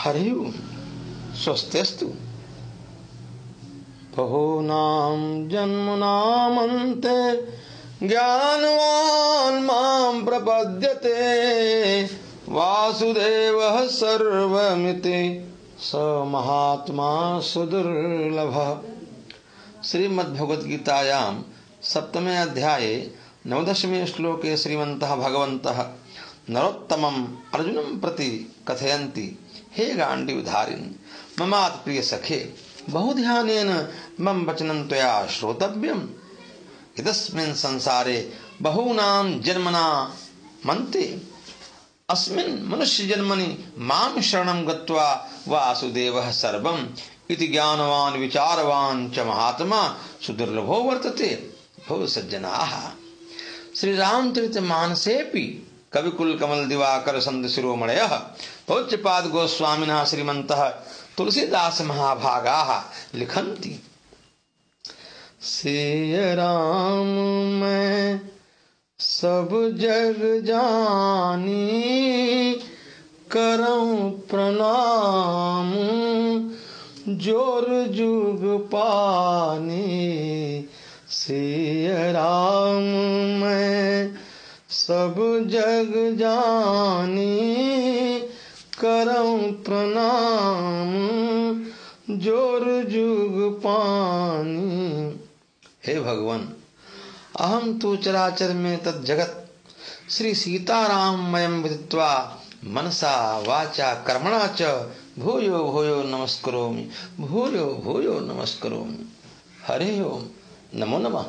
हरि स्वस्त्यस्तु बहूनां जन्मनामन्ते ज्ञानवान् माँ प्रपद्यते। वासुदेवः सर्वमिति, स महात्मा सुदुर्लभः। श्रीमद्भगवद्गीतायां सप्तमे अध्याये, नवदशमे श्लोके श्रीमन्तः भगवन्तः नरोत्तमम् अर्जुनं प्रति कथयन्ति। हे गाण्डीवधारिन् ममात् प्रिय सखे, बहुध्यानेन मम वचनं त्वया श्रोतव्यम्। इतस्मिन् संसारे बहूनां जन्मना मन्ते, अस्मिन् मनुष्यजन्मनि माँ शरणं गत्वा वासुदेवः सर्वम् इति ज्ञानवान्, विचारवान् च महात्मा सुदुर्लभो वर्तते। भव सज्जनाः श्रीरामचरितमानसेऽपि कविकुल कमल दिवाकर संत शिरोमणय पौच्यपाद गोस्वामिनः श्रीमन्तः तुलसीदास महाभागा लिखन्ति। श्री राम मैं सब जग जानी करऊं प्रणाम, ज़ोर जुग पानी। श्री राम मैं सब जग जानी करऊं प्रणाम, ज़ोर जुग पानी। हे भगवान अहम तो चराचर में तत् जगत श्री सीताराम मयम विदित्वा मनसा वाचा कर्मणा च भूयो भूयो नमस्करोमि, भूयो भूयो नमस्करोमि। हरे ओम, नमो नमः।